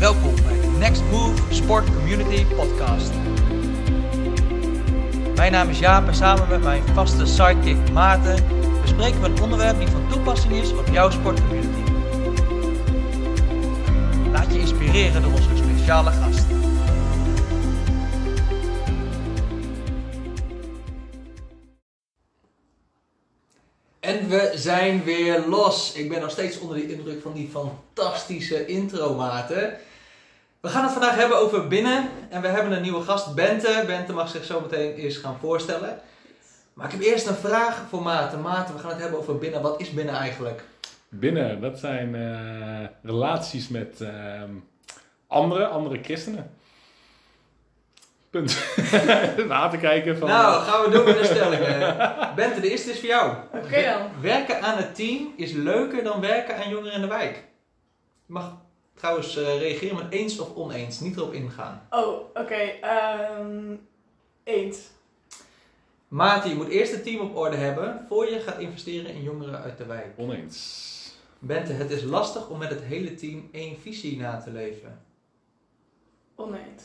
Welkom bij de Next Move Sport Community Podcast. Mijn naam is Jaap en samen met mijn vaste sidekick Maarten bespreken we een onderwerp die van toepassing is op jouw sportcommunity. Laat je inspireren door onze speciale gast. En we zijn weer los. Ik ben nog steeds onder de indruk van die fantastische intro, Maarten. We gaan het vandaag hebben over binnen. En we hebben een nieuwe gast, Bente. Bente mag zich zo meteen eens gaan voorstellen. Maar ik heb eerst een vraag voor Maarten. Maarten, we gaan het hebben over binnen. Wat is binnen eigenlijk? Binnen, dat zijn eh, relaties met ehm, andere, andere christenen. Punt. Na te kijken van... Nou, gaan we doen met de stellingen. Bente, de eerste is voor jou. Oké dan. Werken aan het team is leuker dan werken aan jongeren in de wijk. Je mag trouwens eh, reageren met eens of oneens. Niet erop ingaan. Oh, oké. ehm eens. Maarten, je moet eerst het team op orde hebben voor je gaat investeren in jongeren uit de wijk. Oneens. Bente, het is lastig om met het hele team één visie na te leven. Oneens.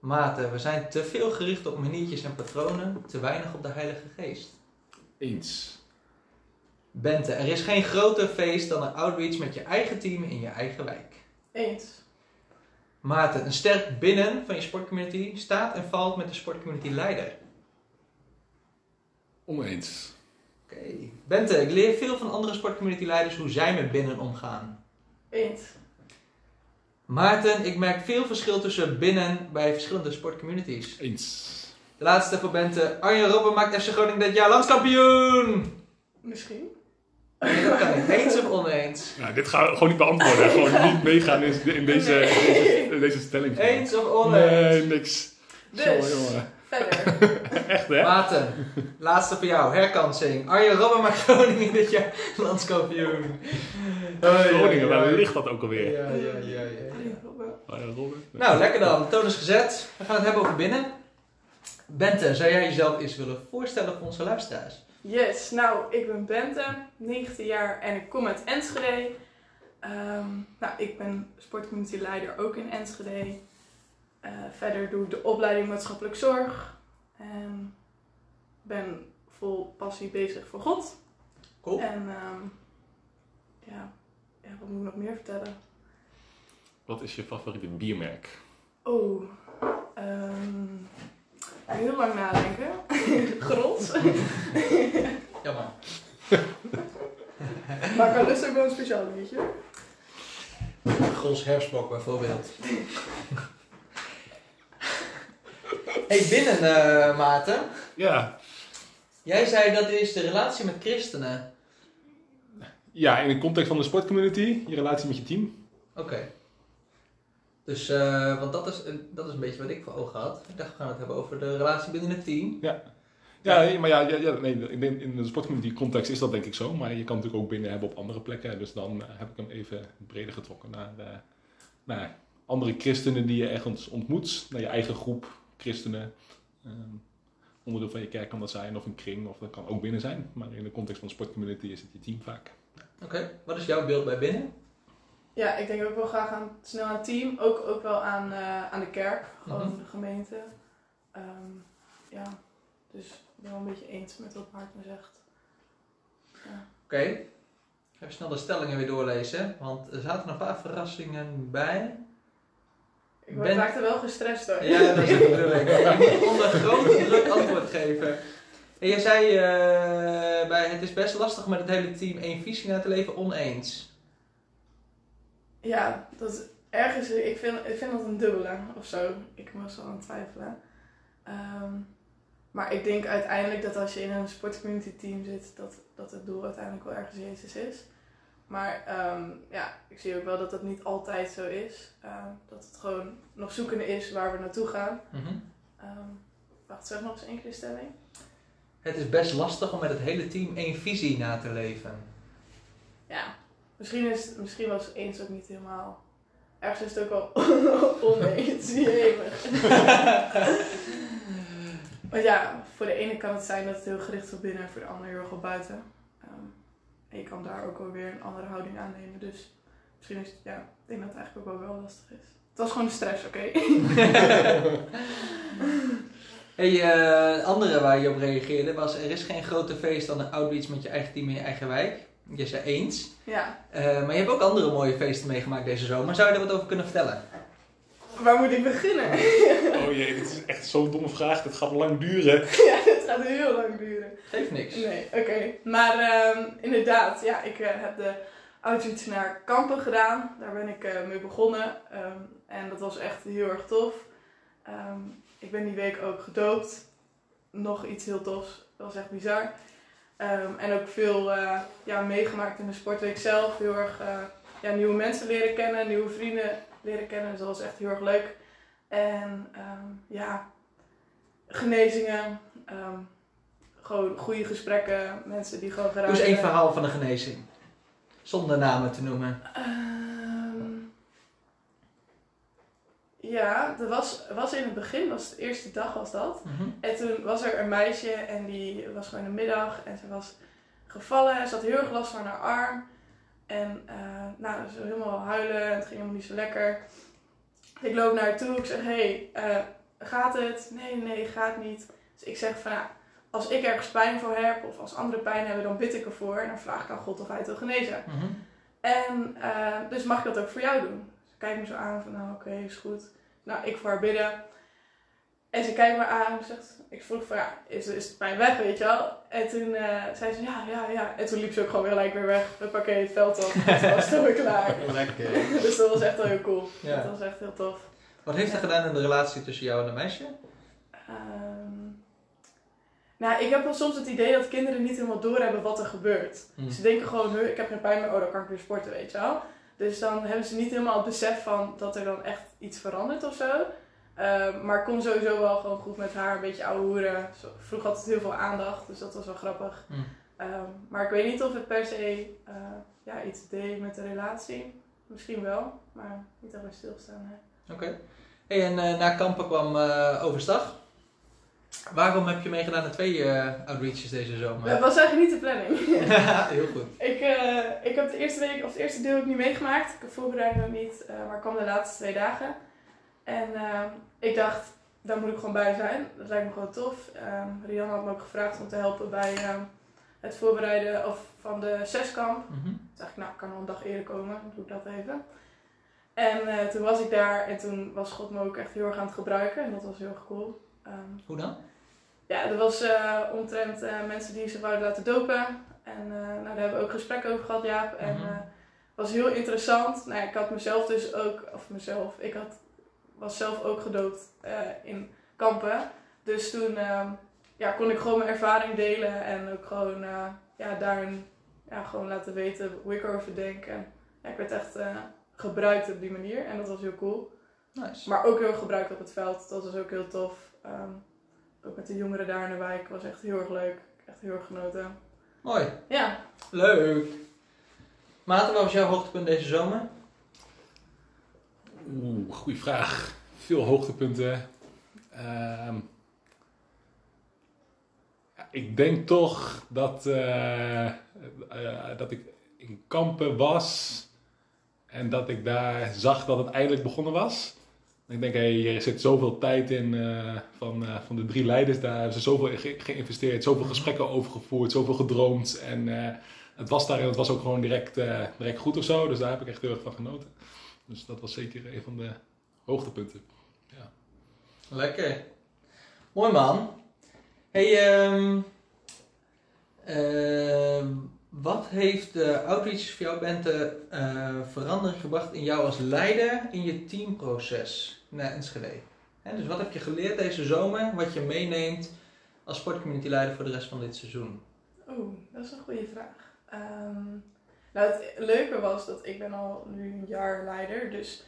Maarten, we zijn te veel gericht op maniertjes en patronen, te weinig op de Heilige Geest. Eens. Bente, er is geen groter feest dan een outreach met je eigen team in je eigen wijk. Eens. Maarten, een sterk binnen van je sportcommunity staat en valt met de sportcommunity leider. Oneens. Oké. Bente, ik leer veel van andere sportcommunity leiders hoe zij met binnen omgaan. Eens. Maarten, ik merk veel verschil tussen binnen bij verschillende sportcommunities. Eens. De laatste voor Bente. Arjen Robben maakt FC Groningen dit jaar landskampioen! Misschien. Nee, dat kan niet. Eens of oneens? Nou, dit gaan we gewoon niet beantwoorden. gewoon niet meegaan in, in deze, deze, in deze stelling. Eens of oneens? Nee, niks. Dus, Zo, jongen. verder. Echt, hè? Maarten, laatste voor jou. Herkansing. Arjen Robben maakt Groningen dit jaar landskampioen. Groningen, waar ligt dat ook alweer? Ja, ja, ja, ja. Oh, ja, Robin. Nou, lekker dan. De toon is gezet. We gaan het hebben over binnen. Bente, zou jij jezelf eens willen voorstellen voor onze luisteraars? Yes, nou, ik ben Bente, 19 jaar en ik kom uit Enschede. Ehm, nou, ik ben sportcommunity leider ook in Enschede. Eh, verder doe ik de opleiding maatschappelijk zorg. En ben vol passie bezig voor God. Cool. En ehm, ja, ja, wat moet ik nog meer vertellen? Wat is je favoriete biermerk? Oh, ehm, heel lang nadenken. Grols. Jammer. maar kan dus ook wel een speciaal liedje. Gros herfstblok bijvoorbeeld. hey, binnen eh Maarten. Ja. Jij zei dat is de relatie met christenen. Ja, in de context van de sportcommunity, je relatie met je team. Oké. Dus, eh, want dat is, een- dat is een beetje wat ik voor ogen had. Ik dacht, we gaan het hebben over de relatie binnen het team. Ja, nee, maar ja, ja, ja nee, ik denk in de sportcommunity context is dat denk ik zo. Maar je kan natuurlijk ook binnen hebben op andere plekken. Dus dan eh, heb ik hem even breder getrokken naar, eh, naar andere christenen die je ergens ontmoet. Naar je eigen groep christenen. Ehm, onderdeel van je kerk kan dat zijn, of een kring, of dat kan ook binnen zijn. Maar in de context van de sportcommunity is het je team vaak. Oké, wat is jouw beeld bij binnen? Ja, ik denk ook wel graag aan, snel aan het team. Ook, ook wel aan, eh, aan de kerk, gewoon Mhm. de gemeente. Ehm, ja, dus ik ben wel een beetje eens met wat Maarten zegt. Ja. Oké. Even snel de stellingen weer doorlezen, want er zaten een paar verrassingen bij. Ik word Ben- raakte wel gestrest hoor. Ja, dat is de bedoeling. Je moet onder grote druk antwoord geven. En jij zei eh, bij het is best lastig met het hele team één visie na te leven, oneens. Ja, dat is ergens, ik vind, ik vind dat een dubbele of zo. Ik was wel aan het twijfelen. Ehm, maar ik denk uiteindelijk dat als je in een sportcommunity team zit, dat, dat het doel uiteindelijk wel ergens Jezus is. Maar ehm, ja, ik zie ook wel dat dat niet altijd zo is. Ehm, dat het gewoon nog zoekende is waar we naartoe gaan. Mhm. Ehm, wacht, zeg nog eens één keer de stelling. Het is best lastig om met het hele team één visie na te leven. Ja, misschien, is, misschien was eens ook niet helemaal. Ergens is het ook wel oneens. Want ja, voor de ene kan het zijn dat het heel gericht op binnen, voor de ander heel erg op buiten. Ehm, en je kan daar ook wel weer een andere houding aannemen. Dus misschien is het, ja, ik denk dat het eigenlijk ook wel, lastig is. Het was gewoon stress, oké? Hey, eh, andere waar je op reageerde was: er is geen groter feest dan een outreach met je eigen team in je eigen wijk. Je zei eens. ja. Eh, maar je hebt ook andere mooie feesten meegemaakt deze zomer. Zou je daar wat over kunnen vertellen? Waar moet ik beginnen? Oh jee, dit is echt zo'n domme vraag. Dit gaat lang duren. ja, het gaat heel lang duren. Geeft niks. Nee, oké. Maar ehm, inderdaad, ja, ik eh, heb de outreach naar Kampen gedaan. Daar ben ik eh, mee begonnen. Ehm, en dat was echt heel erg tof. Ehm, ik ben die week ook gedoopt. Nog iets heel tofs. Dat was echt bizar. Ehm, en ook veel eh, ja, meegemaakt in de sportweek zelf. Heel erg eh, ja, nieuwe mensen leren kennen, nieuwe vrienden leren kennen. Dus dat was echt heel erg leuk. En ehm, ja, genezingen. ehm, gewoon goede gesprekken. Mensen die gewoon geraakt eens één werden. verhaal van een genezing. Zonder namen te noemen. Ja, dat was, was in het begin, was de eerste dag was dat. Mhm. En toen was er een meisje en die was gewoon een middag en ze was gevallen. Ze had heel erg last van haar arm. En eh, nou, ze was helemaal huilen en het ging helemaal niet zo lekker. Ik loop naar haar toe, ik zeg, hé, hey, eh, gaat het? Nee, nee, gaat niet. Dus ik zeg van, ja, als ik ergens pijn voor heb of als anderen pijn hebben, dan bid ik ervoor. En dan vraag ik aan God of hij het wil genezen. Mhm. En eh, dus mag ik dat ook voor jou doen? Ze kijkt me zo aan van, nou oké, is goed. Nou, ik voor haar bidden. En ze kijkt me aan en zegt, ik vroeg van, ja, is, is het pijn weg, weet je wel? En toen eh, zei ze, ja, ja, ja. En toen liep ze ook gewoon gelijk weer weg. Huppakee, het veld op. Het was toen weer klaar. Lekker. Dus dat was echt wel heel cool. Ja. Dat was echt heel tof. Wat heeft dat gedaan in de relatie tussen jou en een meisje? Ehm, nou, ik heb wel soms het idee dat kinderen niet helemaal doorhebben wat er gebeurt. Hm. Ze denken gewoon, "Huh, ik heb geen pijn meer, oh dan kan ik weer sporten, weet je wel. Dus dan hebben ze niet helemaal het besef van dat er dan echt iets verandert of zo. Ehm, maar ik kon sowieso wel gewoon goed met haar een beetje ouwe hoeren. Zo- Vroeg altijd heel veel aandacht, dus dat was wel grappig. Hm. Ehm, maar ik weet niet of het per se eh, ja, iets deed met de relatie. Misschien wel, maar niet daarbij stilstaan. Oké. Hey, en eh, na kampen kwam eh, Overstag. Waarom heb je meegedaan aan twee eh, outreaches deze zomer? Dat was eigenlijk niet de planning. Heel goed. Ik, eh, ik heb de eerste week, of het eerste deel ook niet meegemaakt. Ik heb voorbereiding ook niet, eh, maar ik kwam de laatste twee dagen. En ik dacht, daar moet ik gewoon bij zijn. Dat lijkt me gewoon tof. Ehm Rianne had me ook gevraagd om te helpen bij ehm, het voorbereiden of van de zeskamp. Mhm. Toen dacht ik, nou, ik kan al een dag eerder komen, dan doe ik dat even. En toen was ik daar en toen was God me ook echt heel erg aan het gebruiken. En dat was heel erg cool. Ehm, Hoe dan? ja, er was eh, omtrent eh, mensen die zich wouden laten dopen. En eh, nou, daar hebben we ook gesprekken over gehad, Jaap. En het was heel interessant. Nou, ik had mezelf dus ook, of mezelf, ik had, was zelf ook gedoopt in kampen. Dus toen ehm, ja, kon ik gewoon mijn ervaring delen en ook gewoon ja, daarin ja, gewoon laten weten hoe ik erover denk. En ja, ik werd echt gebruikt op die manier en dat was heel cool. Nice. Maar ook heel gebruikt op het veld. Dat was ook heel tof. Ehm, ook met de jongeren daar in de wijk was echt heel erg leuk. Echt heel erg genoten. Mooi. Ja, Leuk. Maarten, wat was jouw hoogtepunt deze zomer? Oeh, goede vraag. Veel hoogtepunten. Ehm, ja, ik denk toch dat, eh, eh, dat ik in kampen was en dat ik daar zag dat het eindelijk begonnen was. Ik denk, hey, er zit zoveel tijd in eh, van, eh, van de drie leiders. Daar hebben ze zoveel ge- geïnvesteerd, zoveel gesprekken over gevoerd, zoveel gedroomd. En eh, het was daar en het was ook gewoon direct, direct goed of zo. Dus daar heb ik echt heel erg van genoten. Dus dat was zeker een van de hoogtepunten. Lekker. Mooi man. Hey, ehm, wat heeft de outreach voor jou bent de eh, verandering gebracht in jou als leider in je teamproces naar Enschede? Hè, dus wat heb je geleerd deze zomer, wat je meeneemt als sportcommunity leider voor de rest van dit seizoen? oeh, dat is een goede vraag. Ehm, nou, het leuke was dat ik ben al nu een jaar leider. Dus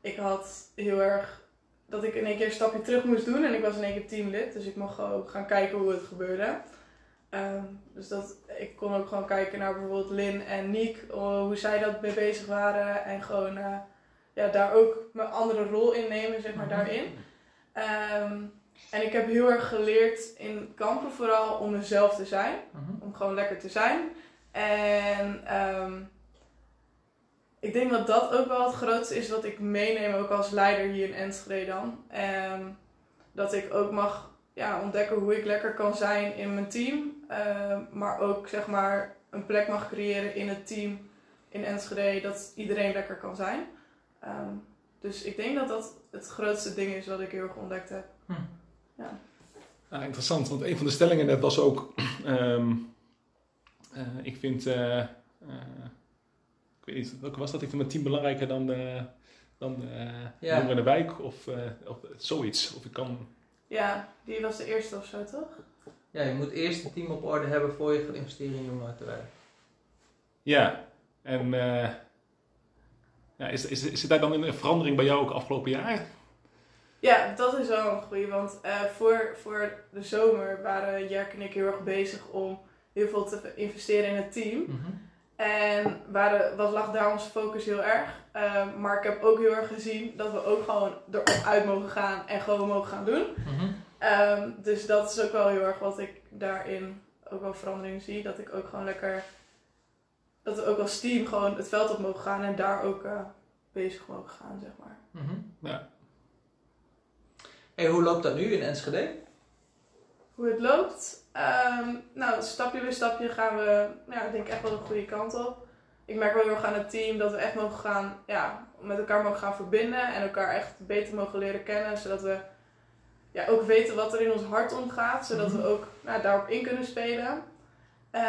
ik had heel erg dat ik in één keer een stapje terug moest doen. En ik was in één keer teamlid. Dus ik mocht gewoon gaan kijken hoe het gebeurde. Ehm, dus dat, ik kon ook gewoon kijken naar bijvoorbeeld Lin en Niek, oh, hoe zij dat mee bezig waren. En gewoon eh, ja, daar ook mijn andere rol in nemen, zeg maar, daarin. Ehm, en ik heb heel erg geleerd in kampen vooral om mezelf te zijn. Mhm. Om gewoon lekker te zijn. En ehm, ik denk dat dat ook wel het grootste is wat ik meeneem, ook als leider hier in Enschede dan. Dat ik ook mag ja, ontdekken hoe ik lekker kan zijn in mijn team. Ehm, maar ook zeg maar een plek mag creëren in het team in Enschede dat iedereen lekker kan zijn. Ehm, dus ik denk dat dat het grootste ding is wat ik heel erg ontdekt heb. Hm. Ja. Ah, interessant, want een van de stellingen net was ook... ehm, eh, ik vind... eh, eh, ik weet niet, welke was dat? Ik vind mijn team belangrijker dan de, dan de eh, Ja. jongeren in de wijk of, eh, of zoiets. Of ik kan... ja, die was de eerste of zo, toch? Ja, je moet eerst het team op orde hebben voor je gaat investeren in jongeren te. Ja, en eh, ja, is, is, is er daar dan een verandering bij jou ook afgelopen jaar? Ja, dat is wel een goeie. Want eh, voor, voor de zomer waren Jerk en ik heel erg bezig om heel veel te investeren in het team. Mhm. En waren, was, lag daar onze focus heel erg. Ehm, maar ik heb ook heel erg gezien dat we ook gewoon erop uit mogen gaan en gewoon mogen gaan doen. Mhm. Ehm, dus dat is ook wel heel erg wat ik daarin ook wel verandering zie. Dat ik ook gewoon lekker, dat we ook als team gewoon het veld op mogen gaan en daar ook eh, bezig mogen gaan, zeg maar. Mhm. Ja. Hey, hoe loopt dat nu in Enschede? Hoe het loopt? Ehm, nou, stapje bij stapje gaan we, ja, ik denk echt wel de goede kant op. Ik merk wel heel erg aan het team dat we echt mogen gaan, ja, met elkaar mogen gaan verbinden en elkaar echt beter mogen leren kennen, zodat we ja, ook weten wat er in ons hart omgaat, zodat we ook nou, daarop in kunnen spelen. Eh,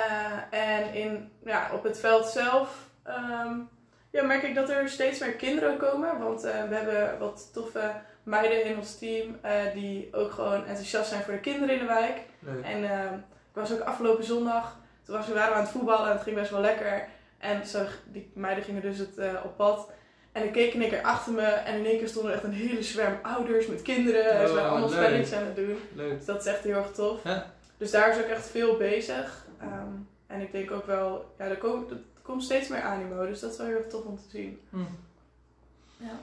en in, ja, op het veld zelf ehm, ja, merk ik dat er steeds meer kinderen komen, want eh, we hebben wat toffe meiden in ons team eh, die ook gewoon enthousiast zijn voor de kinderen in de wijk. Leuk. En eh, ik was ook afgelopen zondag, toen was, we waren aan het voetballen en het ging best wel lekker. En zo, die meiden gingen dus het, op pad. En dan keek in één keer achter me en in één keer stonden er echt een hele zwerm ouders met kinderen. en ze Oh, waren allemaal leuk. spelletjes aan het doen. Leuk. Dus dat is echt heel erg tof. Ja. Dus daar is ook echt veel bezig. Ehm, en ik denk ook wel, ja, er komt, er komt steeds meer animo. Dus dat is wel heel erg tof om te zien. Hm. Ja.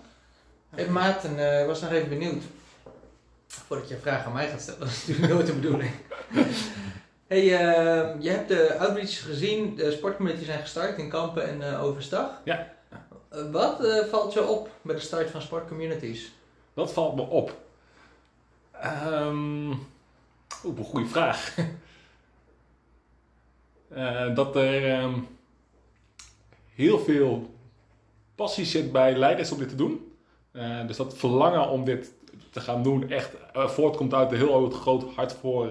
Hey, Maarten, eh, was nog even benieuwd. Voordat je een vraag aan mij gaat stellen, dat is natuurlijk nooit de bedoeling. hey, eh, je hebt de outreach gezien, de sportcommunity zijn gestart in Kampen en eh, Overstag. Ja. Eh, wat eh, valt je op bij de start van sportcommunities? Dat valt me op. Ehm Oeh, een goede vraag. Eh, dat er ehm, heel veel passie zit bij leiders om dit te doen. Dus dat verlangen om dit te gaan doen echt voortkomt uit een heel groot hart voor,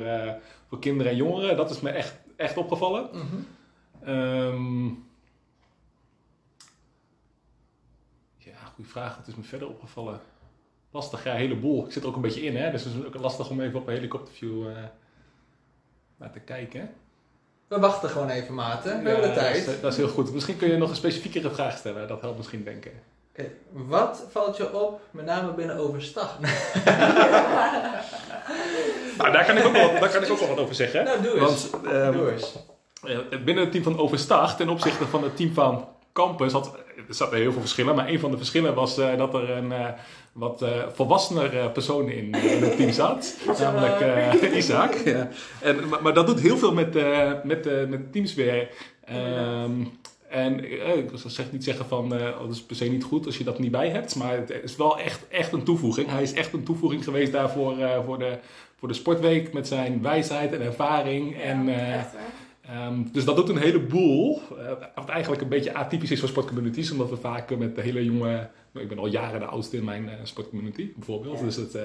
voor kinderen en jongeren. Dat is me echt, echt opgevallen. Ehm, ja, goede vraag. Wat is me verder opgevallen? Lastig, ja, een heleboel. Ik zit er ook een beetje in, hè? dus het is ook lastig om even op een helikopterview eh, naar te kijken. We wachten gewoon even, Maarten. We Ja, hebben de tijd. Dat is, dat is heel goed. Misschien kun je nog een specifiekere vraag stellen. Dat helpt misschien denken. Oké, Wat valt je op, met name binnen Overstag? Nou, daar kan ik ook wel, daar kan ik ook wel wat over zeggen. nou, doe eens. Want ehm, doe eens. eh, binnen het team van Overstag ten opzichte van het team van Campus had, er zaten heel veel verschillen. Maar een van de verschillen was eh, dat er een eh, wat eh volwassener persoon in, in het team zat. namelijk Isaac. Ja. En, maar, maar dat doet heel veel met, met, met teams weer. Ehm, en ik zeg niet zeggen van, oh, dat is per se niet goed als je dat niet bij hebt. Maar het is wel echt, echt een toevoeging. Hij is echt een toevoeging geweest daarvoor voor, de, voor de sportweek. Met zijn wijsheid en ervaring. En, echt Ehm, dus dat doet een heleboel. eh wat eigenlijk een beetje atypisch is voor sportcommunities. Omdat we vaak met de hele jonge... nou, Ik ben al jaren de oudste in mijn eh, sportcommunity, bijvoorbeeld. Ja. Dus het, eh,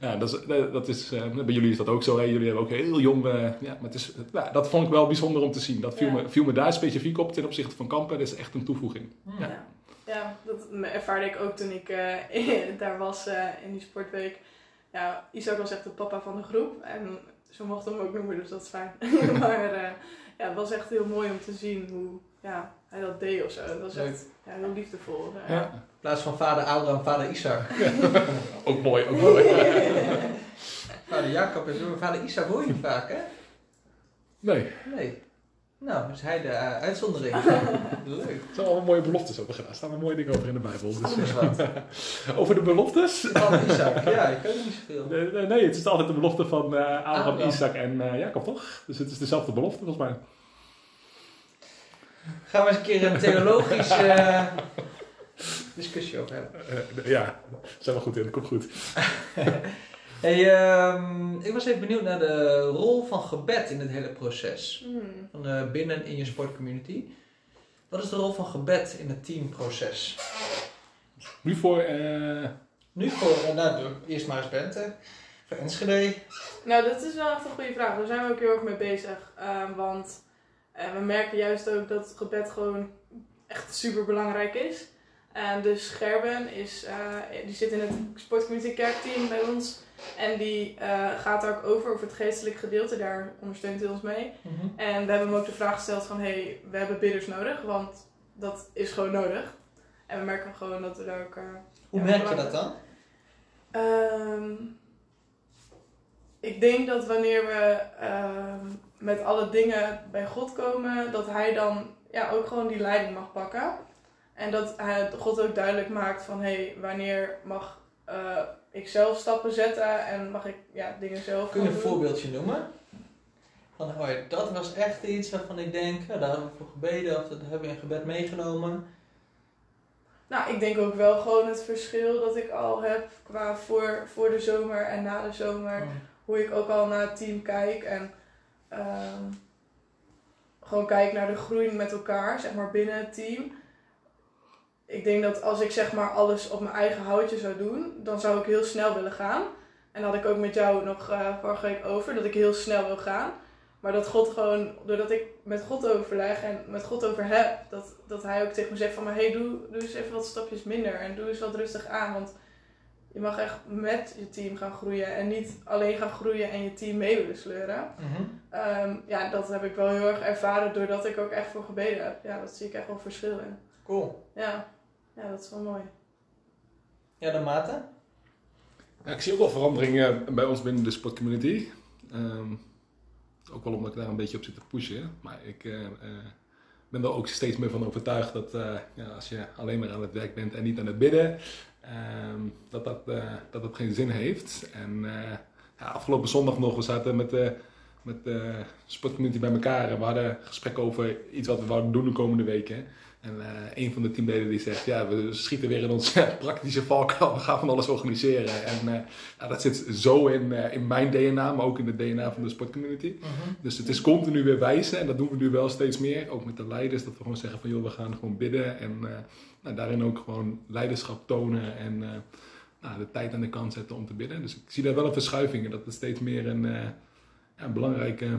ja, dat is, dat is, bij jullie is dat ook zo. Hè? Jullie hebben ook heel jong... ja, maar het is, ja, dat vond ik wel bijzonder om te zien. Dat viel, Ja. me, viel me daar specifiek op ten opzichte van Kampen. Dat is echt een toevoeging. Hm. Ja. ja, dat ervaarde ik ook toen ik daar was in die sportweek. Ja, Isaac was echt de papa van de groep. En ze mochten hem ook noemen, dus dat is fijn. maar eh, ja, het was echt heel mooi om te zien hoe ja, hij dat deed of zo. Het was Leuk. echt ja, heel liefdevol. Ja. In plaats van vader Abraham, vader Isaac. Ook mooi, ook mooi. vader Jacob en zo, vader Isaac hoor je niet vaak, hè? Nee, Nee. Nou, is hij de eh, uitzondering. Leuk. er zijn allemaal mooie beloftes over gedaan. Er staan er mooie dingen over in de Bijbel. Dus, wat. over de beloftes? Vader Isaac, ja, ik weet niet zoveel. Nee, nee, nee, het is altijd de belofte van eh Abraham, Abraham. Isaac en eh, Jacob, toch? Dus het is dezelfde belofte volgens mij. Gaan we eens een keer een theologische eh, discussie over hebben. Eh, ja, zijn we goed in, dat komt goed. Hey, ehm, ik was even benieuwd naar de rol van gebed in het hele proces. Hmm. Van, eh, binnen in je sportcommunity. Wat is de rol van gebed in het teamproces? Nu voor, eh, Nu voor, eh, nou, eerst maar eens Bente. Voor Enschede. Nou, dat is wel echt een goede vraag. Daar zijn we ook heel erg mee bezig. Ehm, want eh, we merken juist ook dat gebed gewoon echt super belangrijk is. En dus Gerben is, eh, die zit in het sportcommunity kerkteam bij ons. En die eh, gaat daar ook over, over het geestelijk gedeelte. Daar ondersteunt hij ons mee. En we hebben hem ook de vraag gesteld van... Hé, hey, we hebben bidders nodig, want dat is gewoon nodig. En we merken gewoon dat we daar ook... eh, Hoe Ja, merk je dat dan? Ehm, ik denk dat wanneer we ehm, met alle dingen bij God komen, dat Hij dan ja, ook gewoon die leiding mag pakken. En dat hij, God ook duidelijk maakt van hé, hey, wanneer mag eh, ik zelf stappen zetten en mag ik ja, dingen zelf Kun je een doen. voorbeeldje noemen? Van, oh ja, dat was echt iets waarvan ik denk, ja, daar hebben we voor gebeden of dat hebben we in gebed meegenomen. Nou, ik denk ook wel gewoon het verschil dat ik al heb qua voor, voor de zomer en na de zomer. hoe ik ook al naar het team kijk en ehm, gewoon kijk naar de groei met elkaar, zeg maar binnen het team. Ik denk dat als ik zeg maar alles op mijn eigen houtje zou doen, dan zou ik heel snel willen gaan. En dat had ik ook met jou nog eh vorige week over, dat ik heel snel wil gaan. Maar dat God gewoon, doordat ik met God overleg en met God over heb, dat, dat hij ook tegen me zegt van, maar hey, doe, doe eens even wat stapjes minder en doe eens wat rustig aan. Want je mag echt met je team gaan groeien en niet alleen gaan groeien en je team mee willen sleuren. Mhm. Ehm, ja, dat heb ik wel heel erg ervaren doordat ik ook echt voor gebeden heb. Ja, dat zie ik echt wel verschil in. Cool. Ja, ja dat is wel mooi. Ja, de mate? Ja, ik zie ook wel veranderingen bij ons binnen de sportcommunity. Ehm, ook wel omdat ik daar een beetje op zit te pushen. Maar ik eh, eh, ben er ook steeds meer van overtuigd dat eh, ja, als je alleen maar aan het werk bent en niet aan het bidden, ehm, dat, dat, eh, dat dat geen zin heeft. En eh, ja, afgelopen zondag nog, we zaten met de, met de sportcommunity bij elkaar en we hadden gesprekken over iets wat we wouden doen de komende weken. En eh, een van de teamleden die zegt, ja, we schieten weer in onze praktische valkuil, we gaan van alles organiseren. En eh, ja, dat zit zo in, eh, in mijn DNA, maar ook in de DNA van de sportcommunity. Dus het is continu weer wijzen en dat doen we nu wel steeds meer. Ook met de leiders, dat we gewoon zeggen van, joh, we gaan gewoon bidden. En eh, nou, daarin ook gewoon leiderschap tonen en eh, nou, de tijd aan de kant zetten om te bidden. Dus ik zie daar wel een verschuiving in, dat het steeds meer een, eh, ja, een belangrijke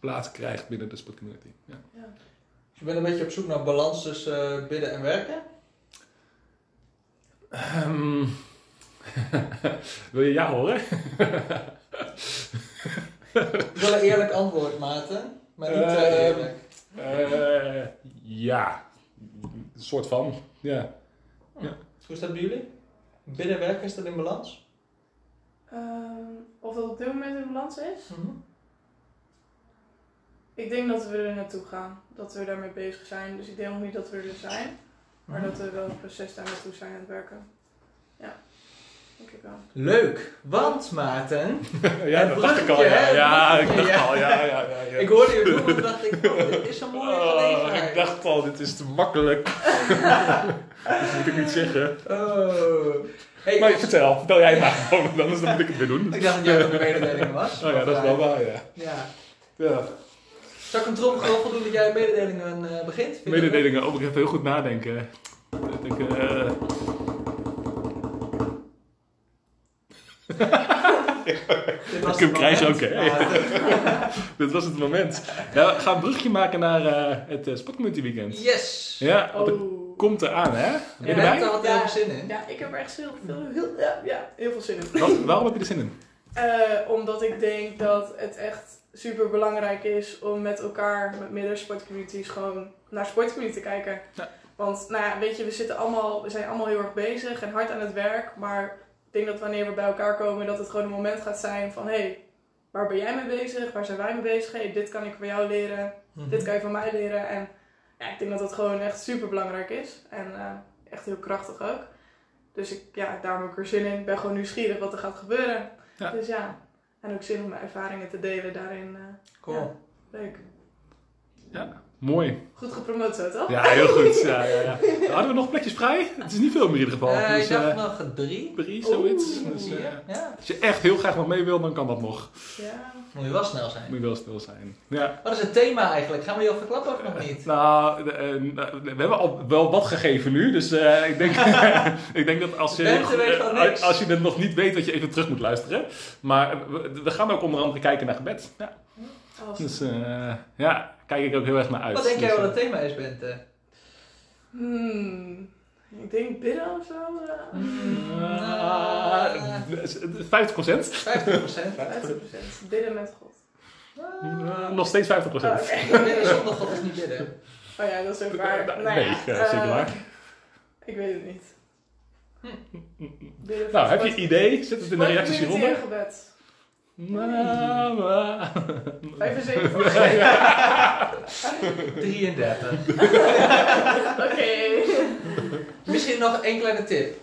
plaats krijgt binnen de sportcommunity. Ja. Ja. Dus je bent een beetje op zoek naar balans tussen eh, bidden en werken? Ehm, wil je ja horen? Ik wil een eerlijk antwoord, Maarten. Maar niet te Ehm, eerlijk. Eh, ja, een soort van. Ja. Hoe is dat bij jullie? Bidden en werken, is dat in balans? Ehm, of dat op dit moment in balans is? Mhm. Ik denk dat we er naartoe gaan. Dat we daarmee bezig zijn. Dus ik denk nog niet dat we er zijn. Maar dat we wel een proces daar naartoe zijn aan het werken. Ja, denk ik wel. Leuk, want Maarten, ja, dat dacht ik al. Ja, hè? ja ik dacht al. Ja, ja, ja, ja. ik hoorde je doen en dacht ik, oh, dit is een mooie Oh, gelegenheid. ik dacht al, dit is te makkelijk. dat moet ik niet zeggen. Oh. Hey, Maar vertel, vertel jij maar gewoon, dan is- dan moet ik het weer doen. ik dacht dat jij ook een mededeling was. Oh ja, dat is wel waar, ja. Ja. ja. Zal ik een tromgeroffel doen dat jij mededelingen eh, begint? Vind dat Mededelingen, oh, ik even heel goed nadenken. Dat ik, eh, leuk? Dit was Ik hem het krijg moment. ook, hè? Ja. dit was het moment. Ja, we gaan een brugje maken naar eh, het uh, Sportcommunity Weekend. Yes! Ja, Oh. komt eraan, hè? Ben je En erbij? daar had er even zin in. Ja, ik heb er echt heel, veel, heel, ja, ja, heel veel zin in. Wat- waarom heb je er zin in? Eh, omdat ik denk dat het echt super belangrijk is om met elkaar, met meerdere sportcommunities, gewoon naar sportcommunity te kijken. Ja. Want, nou ja, weet je, we, zitten allemaal, we zijn allemaal heel erg bezig en hard aan het werk. Maar ik denk dat wanneer we bij elkaar komen, dat het gewoon een moment gaat zijn van: hé, hey, waar ben jij mee bezig? Waar zijn wij mee bezig? Hey, dit kan ik van jou leren. Mhm. Dit kan je van mij leren. En ja, ik denk dat dat gewoon echt super belangrijk is. En eh, echt heel krachtig ook. Dus ik, ja, daarom heb ik er zin in. Ik ben gewoon nieuwsgierig wat er gaat gebeuren. Ja. Dus ja, en ook zin om mijn ervaringen te delen daarin. eh, Cool. leuk. Mooi. Goed gepromoot zo, toch? Ja, heel goed. Ja, ja, ja. Hadden we nog plekjes vrij? Het is niet veel meer in ieder geval. Eh, dus, ik dacht eh, nog drie. drie, zoiets. Oeh, Dus, eh, Ja, als je echt heel graag nog mee wil, dan kan dat nog. Ja. Moet je wel snel zijn. Moet je wel stil zijn. Ja. Wat is het thema eigenlijk? Gaan we die al verklappen of nog niet? Nou, we hebben al wel wat gegeven nu, dus eh, ik, denk, ik denk dat als je, als je het nog niet weet, dat je even terug moet luisteren. Maar we, we gaan ook onder andere kijken naar gebed. Ja. Dus eh, ja, kijk ik ook heel erg naar uit. Wat denk jij Dus, wel eh, het thema is, Bente? Hmm. Ik denk bidden of zo. eh. Mm, eh, 50 procent. 50 procent. 50%. Bidden met God. Eh, nog steeds 50 Oh, procent. oké. Bidden zonder God is niet bidden. Oh ja, dat is ook waar. Nee, Nou ja, eh, zeker waar. Ik weet het niet. Bidden Nou, heb je idee? Zet het in de reacties hieronder. gebed. Nou. 75. 33. Oké. Misschien nog één kleine tip.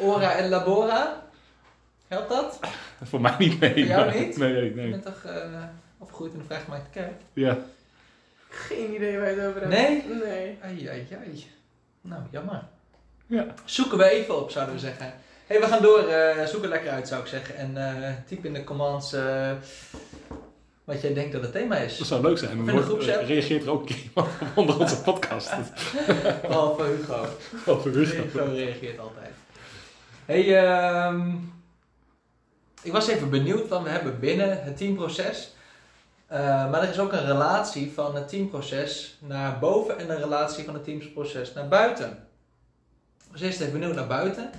Ora en labora. Helpt dat? Voor mij niet, nee. Voor jou maar- niet? Nee, nee, Je nee. bent toch eh, opgegroeid in de vrijgemaakte kerk? Ja. Geen idee waar je het over hebt. Nee? Nee. Ai, ai, ai. Nou, jammer. Ja. Zoeken we even op, zouden we zeggen. Hey, we gaan door. eh zoek er lekker uit, zou ik zeggen. En eh typ in de commands eh, wat jij denkt dat het thema Dat is. zou leuk zijn. Groepsapp. reageert er ook iemand onder onze podcast. Behalve Hugo. Voor rust. Hugo reageert altijd. hey, ehm, ik was even benieuwd, want we hebben binnen het teamproces. maar er is ook een relatie van het teamproces naar boven en een relatie van het teamproces naar buiten. Dus eerst even benieuwd naar buiten.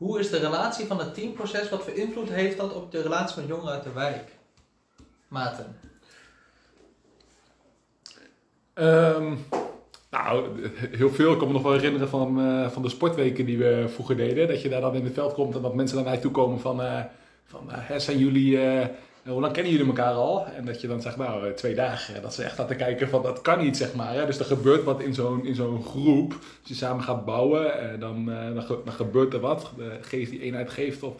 Hoe is de relatie van het teamproces, wat voor invloed heeft dat op de relatie met jongeren uit de wijk? Maarten. Ehm, nou, heel veel. Ik kan me nog wel herinneren van, eh, van de sportweken die we vroeger deden. Dat je daar dan in het veld komt en dat mensen naar mij toe komen van... eh, van eh, zijn jullie... eh, hoe lang kennen jullie elkaar al? En dat je dan zegt, nou, eh, twee dagen. Dat ze echt aan kijken van, dat kan niet, zeg maar. Hè? Dus er gebeurt wat in zo'n, in zo'n groep. Als je samen gaat bouwen, eh, dan, eh, dan, dan gebeurt er wat. De geest die eenheid geeft. Of,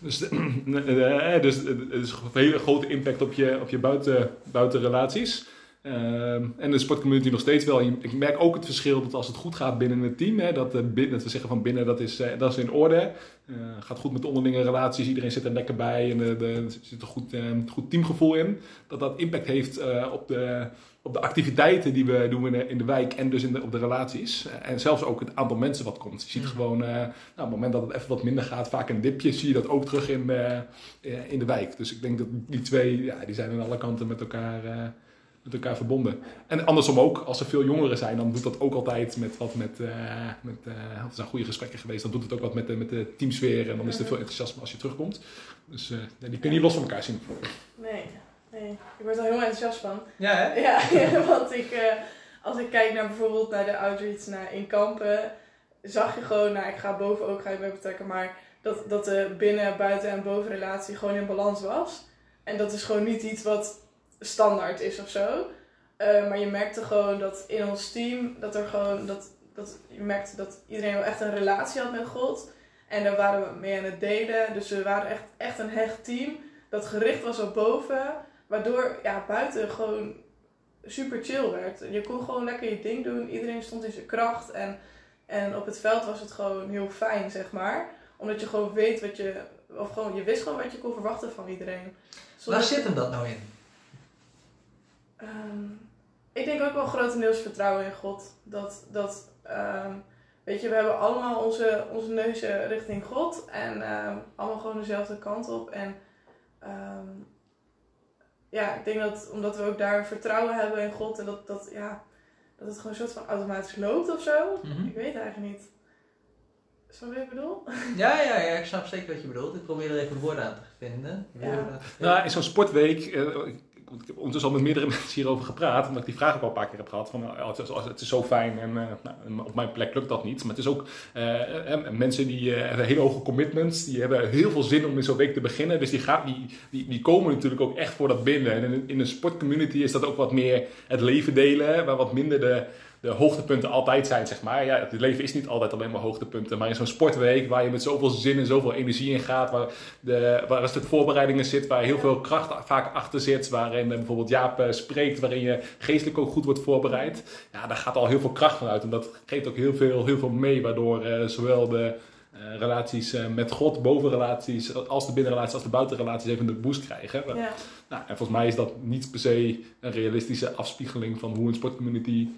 dus eh, dus eh, is een hele grote impact op je, op je buiten, buitenrelaties. Ehm, en de sportcommunity nog steeds wel. Ik merk ook het verschil dat als het goed gaat binnen het team, hè, dat, eh, bin- dat we zeggen van binnen dat is, eh, dat is in orde. Eh, gaat goed met de onderlinge relaties, iedereen zit er lekker bij en er zit een goed, eh, goed teamgevoel in. Dat dat impact heeft op, de, op de activiteiten die we doen in de, wijk en dus in de, op de relaties. En zelfs ook het aantal mensen wat komt. Je ziet Mm. gewoon, nou, op het moment dat het even wat minder gaat, vaak een dipje, zie je dat ook terug in, in de wijk. Dus ik denk dat die twee, ja, die zijn aan alle kanten met elkaar... eh, met elkaar verbonden. En andersom ook, als er veel jongeren zijn, dan doet dat ook altijd met wat met, eh met eh, of er zijn goede gesprekken geweest, dan doet het ook wat met de, met de teamsfeer en dan is er veel enthousiasme als je terugkomt. Dus eh, nee, die kun je niet los van elkaar zien. Nee. Nee. Ik word er heel enthousiast van. Ja, hè? Ja, ja, want ik, eh, als ik kijk naar bijvoorbeeld naar de outreach naar in kampen, zag je gewoon, nou ik ga boven ook ga je bij betrekken, maar dat, dat de binnen, buiten en bovenrelatie gewoon in balans was. En dat is gewoon niet iets wat standaard is of zo. Eh, maar je merkte gewoon dat in ons team, dat er gewoon, dat, dat, je merkte dat iedereen wel echt een relatie had met God. En daar waren we mee aan het delen. Dus we waren echt, echt een hecht team dat gericht was op boven. Waardoor ja, buiten gewoon super chill werd. Je kon gewoon lekker je ding doen. Iedereen stond in zijn kracht. En, en op het veld was het gewoon heel fijn, zeg maar. Omdat je gewoon weet wat je... Of gewoon, je wist gewoon wat je kon verwachten van iedereen. Waar zit hem dat nou in? Ehm, ik denk ook wel grotendeels vertrouwen in God. Dat, dat ehm, weet je, we hebben allemaal onze, onze neuzen richting God. En ehm, allemaal gewoon dezelfde kant op. En ehm, ja, ik denk dat omdat we ook daar vertrouwen hebben in God. En dat, dat, ja, dat het gewoon een soort van automatisch loopt of zo. Mhm. Ik weet eigenlijk niet. Snap je wat ik bedoel? Ja, ja, ja, ik snap zeker wat je bedoelt. Ik probeer er even woorden aan te vinden. Ja. Woorden aan te vinden. Nou, in zo'n sportweek, eh, ik, heb ondertussen al met meerdere mensen hierover gepraat, omdat ik die vraag ook al een paar keer heb gehad. Van, nou, het, is, zo fijn en eh, nou, op mijn plek lukt dat niet. Maar het is ook eh, eh, mensen die eh, hebben hele hoge commitments, die hebben heel veel zin om in zo'n week te beginnen. Dus die, gaan, die, die, komen natuurlijk ook echt voor dat binnen. En in, in een sportcommunity is dat ook wat meer het leven delen, waar wat minder de, de hoogtepunten altijd zijn, zeg maar. Ja, het leven is niet altijd alleen maar hoogtepunten. Maar in zo'n sportweek waar je met zoveel zin en zoveel energie in gaat, waar, de, waar een stuk voorbereidingen zit, waar heel veel kracht vaak achter zit, waarin bijvoorbeeld Jaap spreekt, waarin je geestelijk ook goed wordt voorbereid. Ja, daar gaat al heel veel kracht van uit. En dat geeft ook heel veel, heel veel mee, waardoor zowel de uh, relaties uh, met God, bovenrelaties, als de binnenrelaties, als de buitenrelaties even de boost krijgen. Ja. Nou, en volgens mij is dat niet per se een realistische afspiegeling van hoe een sportcommunity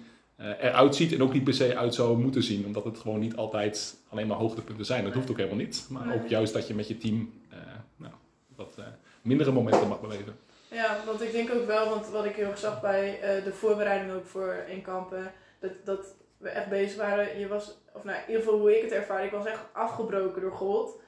eruit ziet en ook niet per se uit zou moeten zien, omdat het gewoon niet altijd alleen maar hoogtepunten zijn. Dat hoeft ook helemaal niet, maar ook juist dat je met je team nou, wat mindere momenten mag beleven. Ja, want ik denk ook wel, want wat ik heel erg zag bij eh, de voorbereiding ook voor Inkampen, dat, dat we echt bezig waren. Je was, of nou, in ieder geval hoe ik het ervaarde, ik was echt afgebroken door God.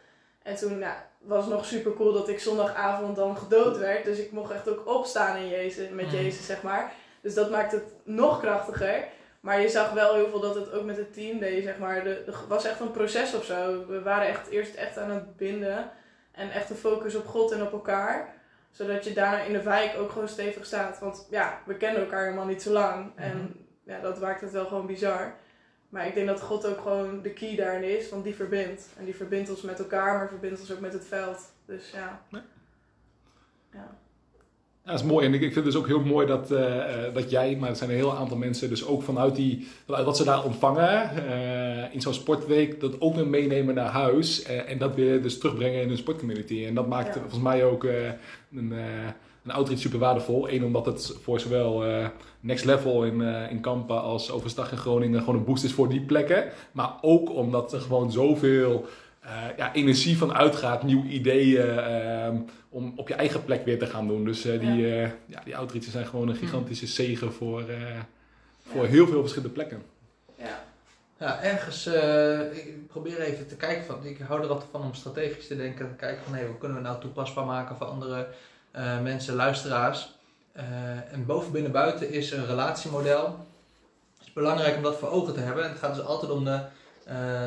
En toen nou, was het nog super cool dat ik zondagavond dan gedood werd. Dus ik mocht echt ook opstaan in Jezus, met Mhm. Jezus, zeg maar. Dus dat maakt het nog krachtiger. Maar je zag wel heel veel dat het ook met het team deed, zeg maar. De- Er was echt een proces of zo. We waren echt eerst echt aan het binden. En echt de focus op God en op elkaar zodat je daarna in de wijk ook gewoon stevig staat. Want ja, we kennen elkaar helemaal niet zo lang. En ja, dat maakt het wel gewoon bizar. Maar ik denk dat God ook gewoon de key daarin is. Want die verbindt. En die verbindt ons met elkaar, maar verbindt ons ook met het veld. Dus ja. Ja. Ja. Ja, dat is mooi. En ik, vind het dus ook heel mooi dat, eh, eh, dat jij, maar er zijn een heel aantal mensen, dus ook vanuit, die, vanuit wat ze daar ontvangen eh, in zo'n sportweek, dat ook weer meenemen naar huis en dat weer dus terugbrengen in hun sportcommunity. En dat maakt Ja. volgens mij ook een, een outreach super waardevol. Eén, omdat het voor zowel Next Level in, in Kampen als Overstag in Groningen gewoon een boost is voor die plekken. Maar ook omdat er gewoon zoveel eh, ja, energie van uitgaat, nieuwe ideeën, ehm, om op je eigen plek weer te gaan doen. Dus eh, die, eh ja, die outreaches zijn gewoon een gigantische zegen voor, eh, voor Ja. heel veel verschillende plekken. Ja. Ja, ergens, eh, ik probeer even te kijken van, ik hou er altijd van om strategisch te denken, te kijken van, hé, hoe kunnen we nou toepasbaar maken voor andere eh, mensen, luisteraars. Eh, en boven, binnen, buiten is een relatiemodel. Het is belangrijk om dat voor ogen te hebben. En het gaat dus altijd om de, eh,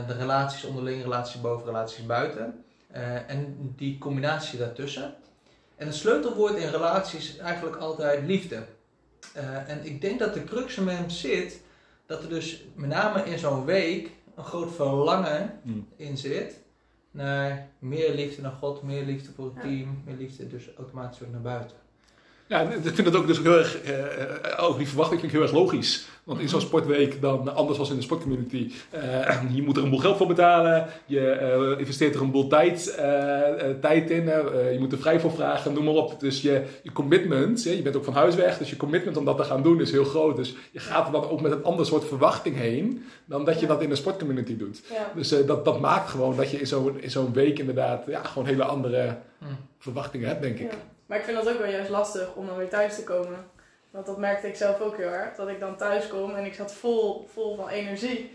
de relaties onderling, relaties boven, relaties buiten. Eh, en die combinatie daartussen. En het sleutelwoord in relaties is eigenlijk altijd liefde. Eh, en ik denk dat de crux in hem zit dat er dus met name in zo'n week een groot verlangen Mm. in zit naar meer liefde naar God, meer liefde voor het Ja. team, meer liefde dus automatisch ook naar buiten. Ja, ik vind het ook dus heel erg, eh, ook die verwachting vind ik heel erg logisch. Want in zo'n sportweek, dan anders als in de sportcommunity, eh, je moet er een boel geld voor betalen, je eh, investeert er een boel tijd, eh, eh, tijd in, eh, je moet er vrij voor vragen, noem maar op. Dus je, je commitment, je bent ook van huis weg, dus je commitment om dat te gaan doen is heel groot. Dus je gaat er dan ook met een ander soort verwachting heen, dan dat je dat in de sportcommunity doet. ja. Dus eh, dat, dat maakt gewoon dat je in zo'n in zo'n week inderdaad ja, gewoon hele andere verwachtingen hebt, denk ik. Ja. Maar ik vind dat ook wel juist lastig om dan weer thuis te komen. Want dat merkte ik zelf ook heel erg. Dat ik dan thuis kom en ik zat vol, vol van energie.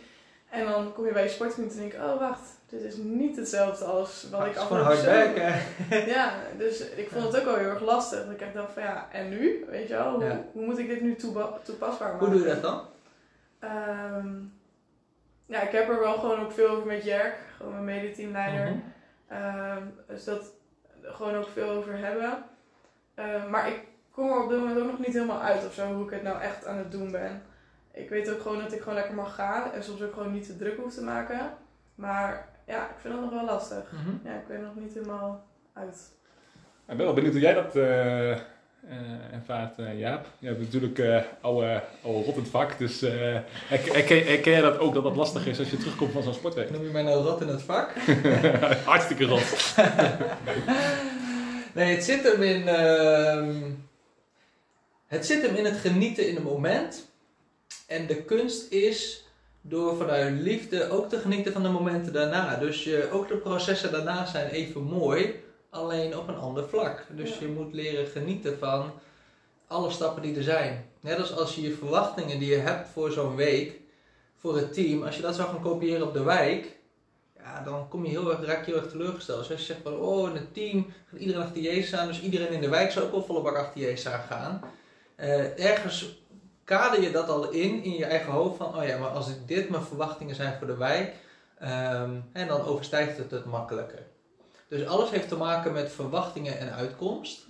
En dan kom je bij je sportcommunity en denk ik, oh wacht, dit is niet hetzelfde als wat Ja, ik het is gewoon afgelopen hard werken. Ja, dus ik vond het ook wel heel erg lastig. Dat ik echt dacht van ja, en nu? Weet je wel, hoe, Ja. hoe moet ik dit nu toepasbaar maken? Hoe doe je dat dan? Ehm, ja, ik heb er wel gewoon ook veel over met Jerk, gewoon mijn medeteamleider. Mhm. Ehm, dus dat gewoon ook veel over hebben. Ehm, maar ik kom er op dit moment ook nog niet helemaal uit of zo, hoe ik het nou echt aan het doen ben. Ik weet ook gewoon dat ik gewoon lekker mag gaan en soms ook gewoon niet te druk hoef te maken. Maar ja, ik vind dat nog wel lastig. Mhm. Ja, ik weet nog niet helemaal uit. Ik ben wel benieuwd hoe jij dat eh, eh, ervaart, eh, Jaap. Je hebt natuurlijk eh oude, oude rot in het vak, dus eh, herken jij dat ook dat dat lastig is als je terugkomt van zo'n sportweek? Noem je mij nou rot in het vak? Hartstikke rot. nee, het zit hem in. ehm, het zit hem in het genieten in het moment. En de kunst is door vanuit liefde ook te genieten van de momenten daarna. Dus je, ook de processen daarna zijn even mooi, alleen op een ander vlak. Dus Ja. je moet leren genieten van alle stappen die er zijn. Net als als je je verwachtingen die je hebt voor zo'n week, voor het team, als je dat zou gaan kopiëren op de wijk, dan kom je heel erg, raak je heel erg teleurgesteld. Dus als je zegt van, oh, in het team gaat iedereen achter Jezus aan, dus iedereen in de wijk zou ook wel volle bak achter Jezus aan gaan. Eh, ergens kader je dat al in, in je eigen hoofd van, oh ja, maar als dit mijn verwachtingen zijn voor de wijk, ehm, en dan overstijgt het het makkelijker. Dus alles heeft te maken met verwachtingen en uitkomst.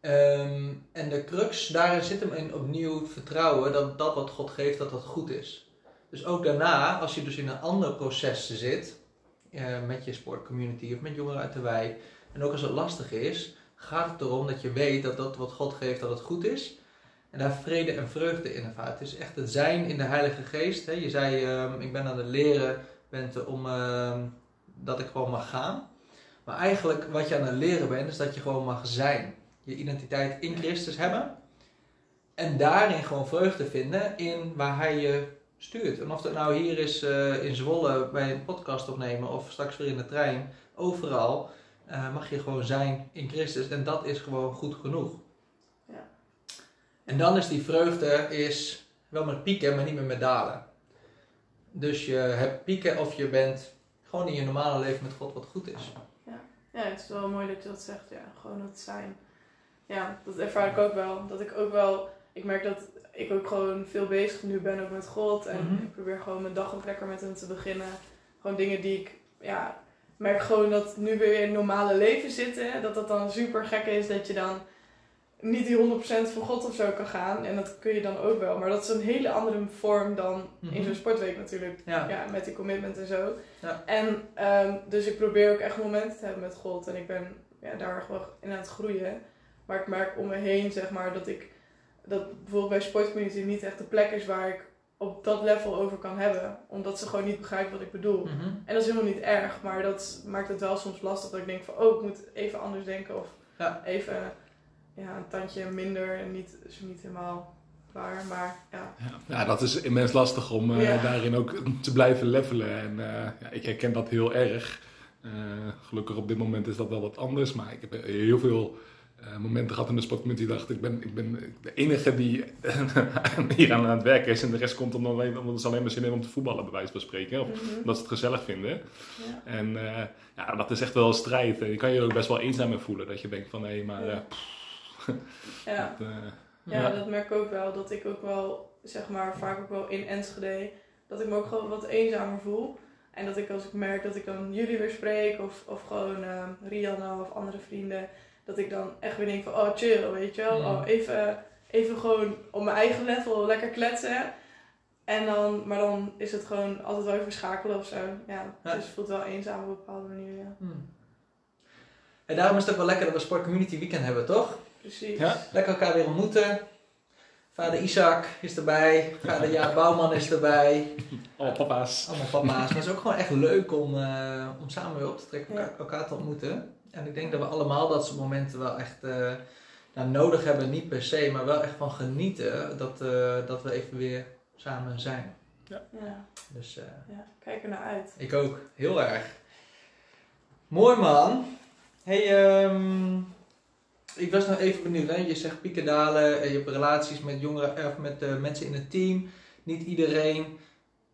Ehm, en de crux, daarin zit hem in opnieuw vertrouwen dat dat wat God geeft, dat dat goed is. Dus ook daarna, als je dus in een ander proces zit, eh, met je sportcommunity of met jongeren uit de wijk, en ook als het lastig is, gaat het erom dat je weet dat dat wat God geeft, dat het goed is. En daar vrede en vreugde in ervaart. Het is echt het zijn in de Heilige Geest. Hè. Je zei, ehm, ik ben aan het leren bent om ehm, dat ik gewoon mag gaan. Maar eigenlijk wat je aan het leren bent, is dat je gewoon mag zijn. Je identiteit in Christus hebben. En daarin gewoon vreugde vinden in waar Hij je stuurt. En of dat nou hier is eh, in Zwolle bij een podcast opnemen of straks weer in de trein, overal eh, mag je gewoon zijn in Christus. En dat is gewoon goed genoeg. Ja. En dan is die vreugde is wel met pieken, maar niet meer met dalen. Dus je hebt pieken of je bent gewoon in je normale leven met God wat goed is. Ja, het is wel mooi dat je dat zegt. Ja, gewoon het zijn. Ja, dat ervaar ik ook wel. Dat ik ook wel... Ik merk dat ik ook gewoon veel bezig nu ben ook met God. En Mhm. ik probeer gewoon mijn dag ook lekker met hem te beginnen. Gewoon dingen die ik... Ja, merk gewoon dat nu weer in het normale leven zitten. Dat dat dan super gek is dat je dan niet die 100% voor God of zo kan gaan. En dat kun je dan ook wel. Maar dat is een hele andere vorm dan in Mhm. zo'n sportweek natuurlijk Ja. ja, met die commitment en zo. Ja. En ehm, dus ik probeer ook echt momenten te hebben met God. En ik ben ja, daar gewoon in aan het groeien. Maar ik merk om me heen, zeg maar, dat ik dat bijvoorbeeld bij sportcommunity niet echt de plek is waar ik op dat level over kan hebben. Omdat ze gewoon niet begrijpen wat ik bedoel. Mhm. En dat is helemaal niet erg, maar dat maakt het wel soms lastig dat ik denk van, oh, ik moet even anders denken. Of Ja. even ja, een tandje minder en niet, is niet helemaal waar. Maar ja, Ja, ja, dat is immens lastig om eh, Ja. daarin ook te blijven levelen. En eh, ja, ik herken dat heel erg. Eh, gelukkig op dit moment is dat wel wat anders. Maar ik heb heel veel eh, momenten gehad in de sportcommunity. dacht ik ben, ik ben de enige die hier aan het werken is. En de rest komt om alleen, omdat ze alleen maar zin hebben om te voetballen, bij wijze van spreken. Of Mhm. omdat ze het gezellig vinden. ja. En eh, ja, dat is echt wel een strijd. En je kan je er ook best wel eenzaam in voelen. Dat je denkt van, hé, maar... Ja. eh, pff, ja. dat, Ja, dat merk ik ook wel. Dat ik ook wel, zeg maar, vaak ook wel in Enschede, dat ik me ook gewoon wat eenzamer voel. En dat ik als ik merk dat ik dan jullie weer spreek, of, of gewoon Rianne of andere vrienden, dat ik dan echt weer denk van, oh chill, weet je wel. Mm. Oh, even, even gewoon op mijn eigen level lekker kletsen. En dan, maar dan is het gewoon altijd wel even schakelen of zo. Ja, Ja. dus het voelt wel eenzaam op een bepaalde manier, ja. Hmm. En daarom is het ook wel lekker dat we Sport Community Weekend hebben, toch? Precies. Ja. Lekker elkaar weer ontmoeten. Vader Isaac is erbij. Vader Jaap Bouwman is erbij. oh, papa's. Allemaal papa's. Maar het is ook gewoon echt leuk om, eh, om samen weer op te trekken, elkaar te ontmoeten. En ik denk dat we allemaal dat soort momenten wel echt eh, nou, nodig hebben. Niet per se, maar wel echt van genieten dat, eh, dat we even weer samen zijn. Ja, Dus eh, ja, kijk er naar uit. ik ook. Heel erg. Mooi man. Hey, ehm, ik was nog even benieuwd. Hè? Je zegt pieken dalen. eh, Je hebt relaties met jongeren of met eh, mensen in het team. Niet iedereen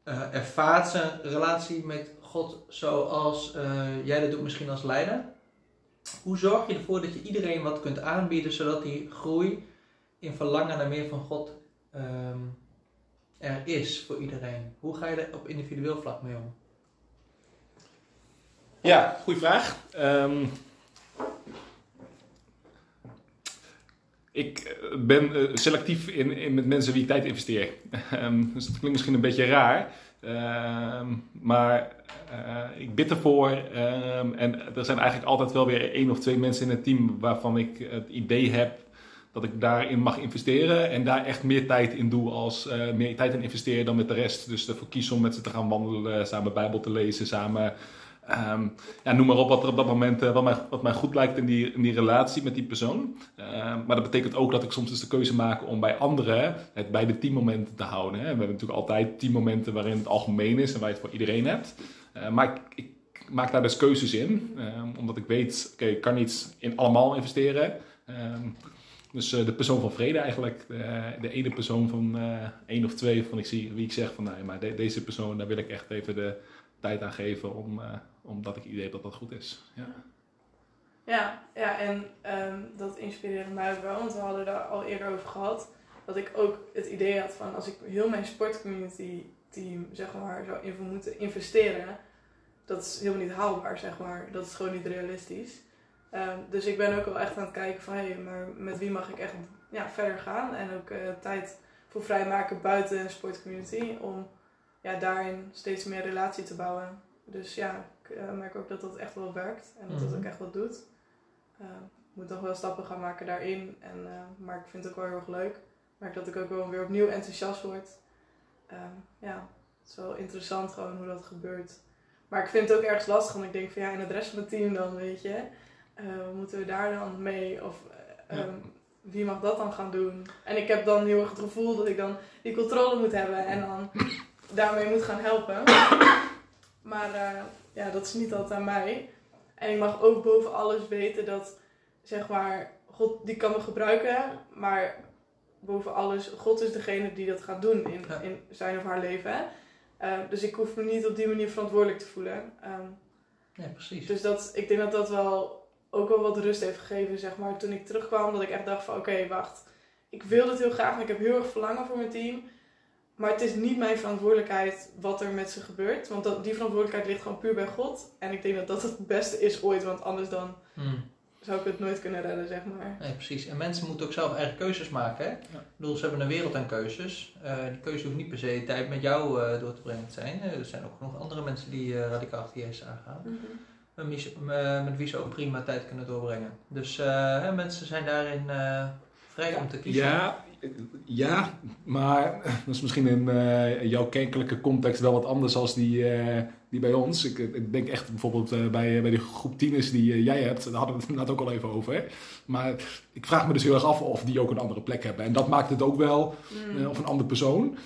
eh, ervaart zijn relatie met God zoals eh, jij dat doet misschien als leider. Hoe zorg je ervoor dat je iedereen wat kunt aanbieden zodat die groei in verlangen naar meer van God ehm, er is voor iedereen? Hoe ga je er op individueel vlak mee om? Ja, goede vraag. Ehm, ik eh, ben eh, selectief in, in met mensen wie ik tijd investeer. Ehm, dus dat klinkt misschien een beetje raar. Ehm, maar eh, ik bid ervoor. ehm, en er zijn eigenlijk altijd wel weer één of twee mensen in het team waarvan ik het idee heb dat ik daarin mag investeren. En daar echt meer tijd in doe als eh, meer tijd in investeren dan met de rest. Dus ervoor kies om met ze te gaan wandelen, samen Bijbel te lezen, samen. Ehm, ja, noem maar op wat er op dat moment eh, wat, mij, wat mij goed lijkt in die, in die relatie met die persoon. Ehm, maar dat betekent ook dat ik soms dus de keuze maak om bij anderen het bij de teammomenten te houden. Hè. We hebben natuurlijk altijd teammomenten waarin het algemeen is en waar je het voor iedereen hebt. Eh, maar ik, ik maak daar dus keuzes in, ehm, omdat ik weet, oké, ik kan niet in allemaal investeren. Dus eh, de persoon van vrede eigenlijk, de, de ene persoon van eh één of twee van ik zie wie ik zeg van, nee, maar de- deze persoon, daar wil ik echt even de tijd aan geven, om, eh, omdat ik idee heb dat dat goed is. Ja. Ja, ja en ehm, dat inspireerde mij wel, want we hadden daar al eerder over gehad. Dat ik ook het idee had van als ik heel mijn sportcommunity team zeg maar zou in moeten investeren, dat is helemaal niet haalbaar zeg maar. Dat is gewoon niet realistisch. Ehm, dus ik ben ook wel echt aan het kijken van, hé, hey, maar met wie mag ik echt ja, verder gaan? En ook eh, tijd voor vrijmaken buiten de sportcommunity, om ja, daarin steeds meer relatie te bouwen. Dus ja, ik eh, merk ook dat dat echt wel werkt en dat dat Mhm. ook echt wat doet. Ehm, ik moet nog wel stappen gaan maken daarin, en, eh, maar ik vind het ook wel heel erg leuk. Ik merk dat ik ook wel weer opnieuw enthousiast word. Ehm, ja, het is wel interessant gewoon hoe dat gebeurt. Maar ik vind het ook ergens lastig, want ik denk van ja, en het rest van het team dan, weet je. Eh, moeten we daar dan mee? Of eh, Ja. ehm, wie mag dat dan gaan doen? En ik heb dan heel erg het gevoel dat ik dan die controle moet hebben en dan daarmee moet gaan helpen. Maar eh, ja, dat is niet altijd aan mij. En ik mag ook boven alles weten dat, zeg maar, God die kan me gebruiken, maar boven alles, God is degene die dat gaat doen in, Ja. in zijn of haar leven. hè. Eh, dus ik hoef me niet op die manier verantwoordelijk te voelen. Ehm, Ja, precies. dus dat, ik denk dat dat wel ook wel wat rust heeft gegeven, zeg maar, toen ik terugkwam. Dat ik echt dacht van, oké, wacht. Ik wil dit heel graag en ik heb heel erg verlangen voor mijn team. Maar het is niet mijn verantwoordelijkheid wat er met ze gebeurt. Want dat, die verantwoordelijkheid ligt gewoon puur bij God. En ik denk dat dat het beste is ooit. Want anders dan Hmm. zou ik het nooit kunnen redden, zeg maar. Nee, precies. En mensen moeten ook zelf eigen keuzes maken. Hè? Ik bedoel, ze hebben een wereld aan keuzes. Eh, die keuze hoeft niet per se tijd met jou eh, door te brengen te zijn. Eh, er zijn ook genoeg andere mensen die eh, radicaal achter Jezus aangaan. Met wie ze- eh, met wie ze ook prima tijd kunnen doorbrengen. Dus eh, hè, mensen zijn daarin eh, vrij om te kiezen. Ja, ja, maar dat is misschien in eh, jouw kerkelijke context wel wat anders als die, eh, die bij ons. Ik, ik denk echt bijvoorbeeld eh, bij, bij de groep tieners die eh, jij hebt, daar hadden we het inderdaad ook al even over. Hè? Maar ik vraag me dus heel erg af of die ook een andere plek hebben. En dat maakt het ook wel, Mm. eh, of een andere persoon.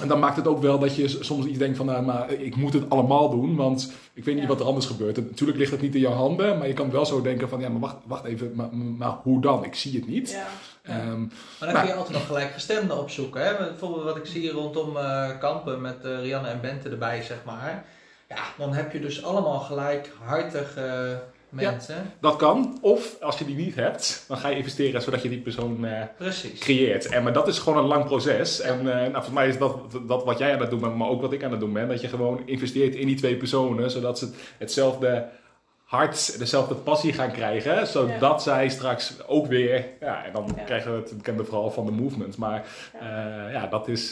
En dan maakt het ook wel dat je soms iets denkt van, nou, maar ik moet het allemaal doen, want ik weet niet Ja. wat er anders gebeurt. En natuurlijk ligt het niet in jouw handen, maar je kan wel zo denken van, ja, maar wacht, wacht even, maar, maar hoe dan? Ik zie het niet. Ja. Ehm, Maar dan Maar- kun je altijd nog gelijkgestemden opzoeken. Hè? Bijvoorbeeld wat ik zie rondom eh, kampen met eh, Rianne en Bente erbij, zeg maar. Ja, dan heb je dus allemaal gelijkhartige mensen. Dat kan. Of als je die niet hebt, dan ga je investeren zodat je die persoon eh, creëert. En, maar dat is gewoon een lang proces. En eh, nou, volgens mij is dat, dat wat jij aan het doen bent, maar ook wat ik aan het doen ben. Dat je gewoon investeert in die twee personen, zodat ze hetzelfde hart, dezelfde passie gaan krijgen. Zodat zij straks ook weer, ja, en dan Ja. krijgen we het bekende verhaal van de movement. Maar Ja. eh, ja, dat is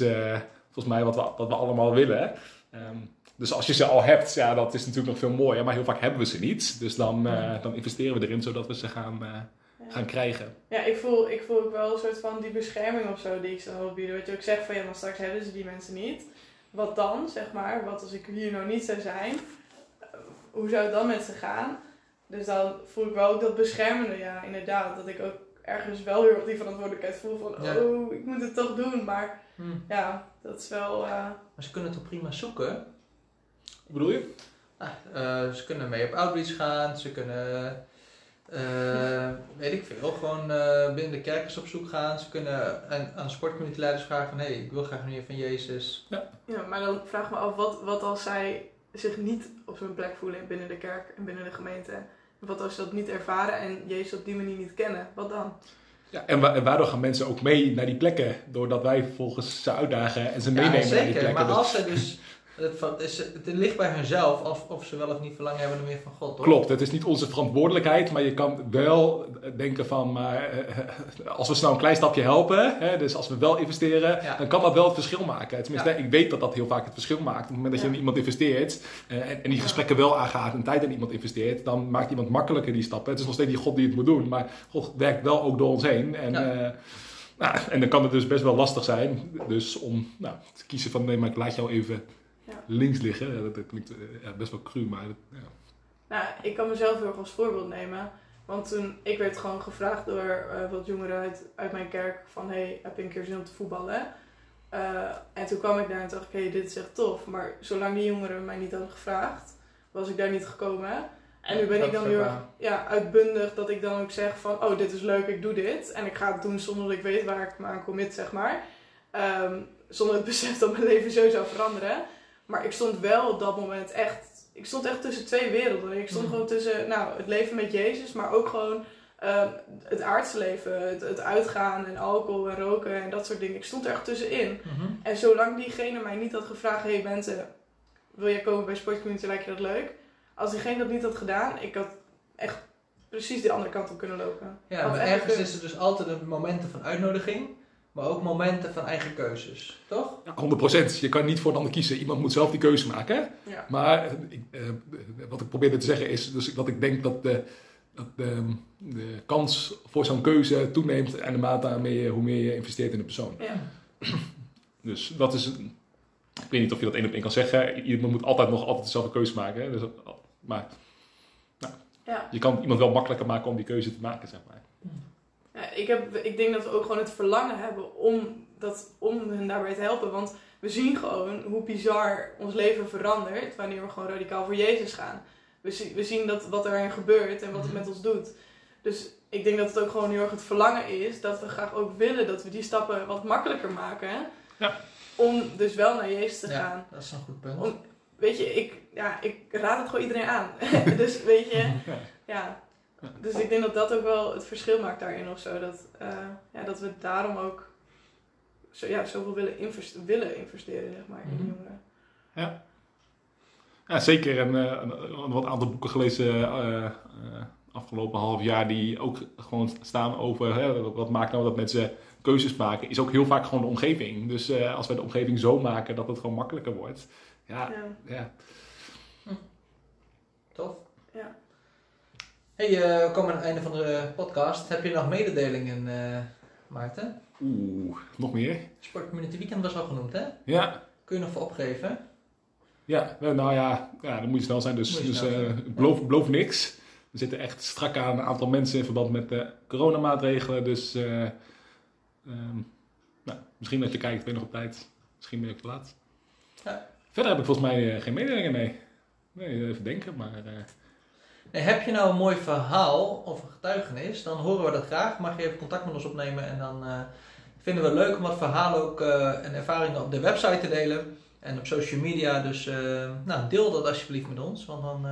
volgens mij wat we, wat we allemaal willen. Ehm, dus als je ze al hebt, ja, dat is natuurlijk nog veel mooier. Maar heel vaak hebben we ze niet. Dus dan, eh, dan investeren we erin, zodat we ze gaan, eh, Ja. gaan krijgen. Ja, ik voel, ik voel ook wel een soort van die bescherming of zo die ik ze wil bieden. Wat je ook zegt van ja, maar straks hebben ze die mensen niet. Wat dan, zeg maar? Wat als ik hier nou niet zou zijn? Eh, Hoe zou het dan met ze gaan? Dus dan voel ik wel ook dat beschermende, ja, inderdaad. Dat ik ook ergens wel heel erg die verantwoordelijkheid voel van, Ja. oh, ik moet het toch doen. Maar Hm. ja, dat is wel, eh, Maar ze kunnen het toch prima zoeken? Hoe bedoel je? Nou, eh, ze kunnen mee op outreach gaan, ze kunnen, eh, weet ik veel, gewoon eh, binnen de kerk eens op zoek gaan. Ze kunnen aan, aan de sportcommunityleiders vragen van, hé, hey, ik wil graag meer van Jezus. ja, maar dan vraag ik me af, wat, wat als zij zich niet op zijn plek voelen binnen de kerk en binnen de gemeente? Wat als ze dat niet ervaren en Jezus op die manier niet kennen? Wat dan? Ja, en, wa- en waardoor gaan mensen ook mee naar die plekken? Doordat wij volgens ze uitdagen en ze meenemen ja, naar die zeker. plekken. Maar Dus- als ze dus, het, van- is, het ligt bij hunzelf of, of ze wel of niet verlangen hebben meer van God, toch? Klopt, het is niet onze verantwoordelijkheid, maar je kan wel denken van, maar eh, als we ze nou een klein stapje helpen, hè, dus als we wel investeren, Ja. dan kan dat wel het verschil maken. Tenminste, Ja. ik weet dat dat heel vaak het verschil maakt. Op het moment dat je in iemand investeert eh, en, en die gesprekken wel aangaat en tijd in iemand investeert, dan maakt iemand makkelijker die stappen. Het is nog steeds die God die het moet doen, maar God werkt wel ook door ons heen. En, eh, nou, en dan kan het dus best wel lastig zijn dus om nou, te kiezen van nee, maar ik laat jou even Ja. links liggen. Ja, dat, dat klinkt eh, ja, best wel cru, maar dat, ja. Nou, ik kan mezelf heel erg als voorbeeld nemen. Want toen, ik werd gewoon gevraagd door eh, wat jongeren uit, uit mijn kerk van... Hey, heb je een keer zin om te voetballen? Eh, en toen kwam ik daar en dacht ik, hey, dit is echt tof. Maar zolang die jongeren mij niet hadden gevraagd, was ik daar niet gekomen. En nu ben Dat ik dan heel erg ja, uitbundig dat ik dan ook zeg van... Oh, dit is leuk, ik doe dit. En ik ga het doen zonder dat ik weet waar ik me aan commit, zeg maar. Ehm, zonder het besef dat mijn leven zo zou veranderen. Maar ik stond wel op dat moment echt... Ik stond echt tussen twee werelden. Ik stond Mhm. gewoon tussen nou, het leven met Jezus, maar ook gewoon ehm, het aardse leven. Het, het uitgaan en alcohol en roken en dat soort dingen. Ik stond er echt tussenin. Mhm. En zolang diegene mij niet had gevraagd... Hey Bente, wil jij komen bij Sportcommunity? Lijkt je dat leuk? Als diegene dat niet had gedaan, ik had echt precies de andere kant op kunnen lopen. Ja, maar ergens is. is er dus altijd een momenten van uitnodiging, maar ook momenten van eigen keuzes, toch? Ja, 100%. Je kan niet voor een ander kiezen. Iemand moet zelf die keuze maken. hè? Ja. Maar eh, ik, eh, wat ik probeerde te zeggen is dus dat ik denk dat de, dat de, de kans voor zo'n keuze toeneemt en de mate waarmee je, hoe meer je investeert in de persoon. Ja. Dus dat is. een- Ik weet niet of je dat één op één kan zeggen. Iemand moet altijd nog altijd dezelfde keuze maken. Hè? Dus, maar Ja. je kan iemand wel makkelijker maken om die keuze te maken, zeg maar. Ja, ik, heb, ik denk dat we ook gewoon het verlangen hebben om, dat, om hen daarbij te helpen. Want we zien gewoon hoe bizar ons leven verandert wanneer we gewoon radicaal voor Jezus gaan. We, zien- we zien dat, wat er gebeurt en wat het met ons doet. Dus ik denk dat het ook gewoon heel erg het verlangen is dat we graag ook willen dat we die stappen wat makkelijker maken. Ja. Om dus wel naar Jezus te Ja. gaan. Dat is een goed punt. Om- Weet je, ik, ja, ik raad het gewoon iedereen aan. dus weet je, Ja. Ja. Ja. Dus ik denk dat dat ook wel het verschil maakt daarin of zo. Dat, eh, ja, dat we daarom ook zo, ja, zoveel willen, invest- willen investeren zeg maar, in Mhm. jongeren. Ja, zeker. En eh, een, een wat aantal boeken gelezen eh, eh, afgelopen half jaar die ook gewoon staan over hè, wat maakt nou dat mensen keuzes maken, is ook heel vaak gewoon de omgeving. Dus eh, als wij de omgeving zo maken dat het gewoon makkelijker wordt. Ja, Ja. ja. Tof. Ja. Hey, eh, we komen aan het einde van de podcast. Heb je nog mededelingen, eh, Maarten? Oeh, nog meer? Sportcommunity Weekend was al genoemd, hè? Ja, Kun je nog voor opgeven? ja. eh, nou ja, ja, dan moet je snel zijn. Dus, dus eh, beloof, beloof niks. We zitten echt strak aan een aantal mensen in verband met de coronamaatregelen. Dus eh, ehm, nou, misschien dat je kijkt, ben je nog op tijd. Misschien ben je ook te laat. Ja. Verder heb ik volgens mij eh, geen mededelingen, nee. Nee, even denken, maar... heb je nou een mooi verhaal of een getuigenis, dan horen we dat graag. Mag je even contact met ons opnemen en dan eh, vinden we het leuk om dat verhaal ook eh, en ervaringen op de website te delen. En op social media, dus eh, nou, deel dat alsjeblieft met ons. Want dan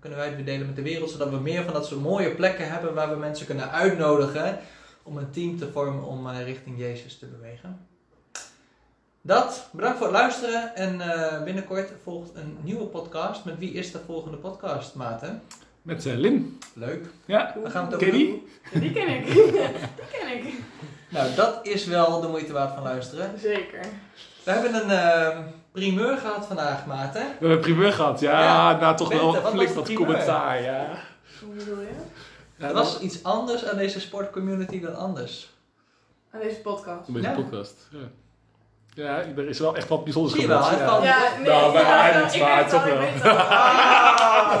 kunnen wij het weer delen met de wereld, zodat we meer van dat soort mooie plekken hebben waar we mensen kunnen uitnodigen om een team te vormen om richting Jezus te bewegen. Dat, bedankt voor het luisteren en binnenkort volgt een nieuwe podcast. Met wie is de volgende podcast, Maarten? Met eh, Lin. Leuk. Ja, We gaan het Ken over die? Die ken ik. die ken ik. Nou, dat is wel de moeite waard van luisteren. Zeker. We hebben een eh, primeur gehad vandaag, Maarten. We hebben een primeur gehad. Ja, Ja. nou toch Bente, wel wat flink wat commentaar, ja. Hoe bedoel je? ja er was iets anders aan deze sportcommunity dan anders. Aan deze podcast. Beetje Ja. podcast. Ja. ja, er is wel echt wat bijzonders Zie je wel, gebeurd. het ja. Ja, nee, Nou, maar ja, weet maar het toch al, ik wel. weet het al. Ah.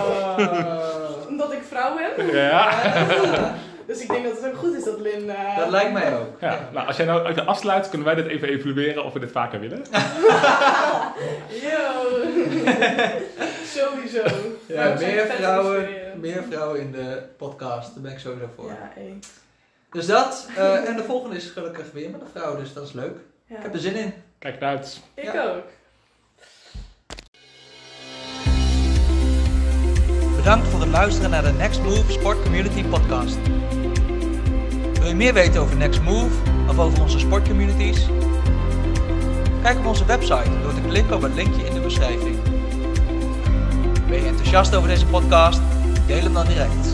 Omdat ik vrouw ben. Ja. Dus ik denk dat het ook goed is dat Lin... eh, Dat lijkt mij ook. Ja, nou, als jij nou even afsluit, kunnen wij dit even evalueren of we dit vaker willen. Yo! Sowieso. Ja, meer vrouwen, meer vrouwen in de podcast. Daar ben ik sowieso voor. Ja, één. Dus dat. eh, en de volgende is gelukkig weer met een vrouw, dus dat is leuk. Ja. Ik heb er zin in. Kijk eruit. Ik Ja. ook. Bedankt voor het luisteren naar de Next Move Sport Community Podcast. Wil je meer weten over Next Move of over onze sportcommunities? Kijk op onze website door te klikken op het linkje in de beschrijving. Ben je enthousiast over deze podcast? Deel hem dan direct.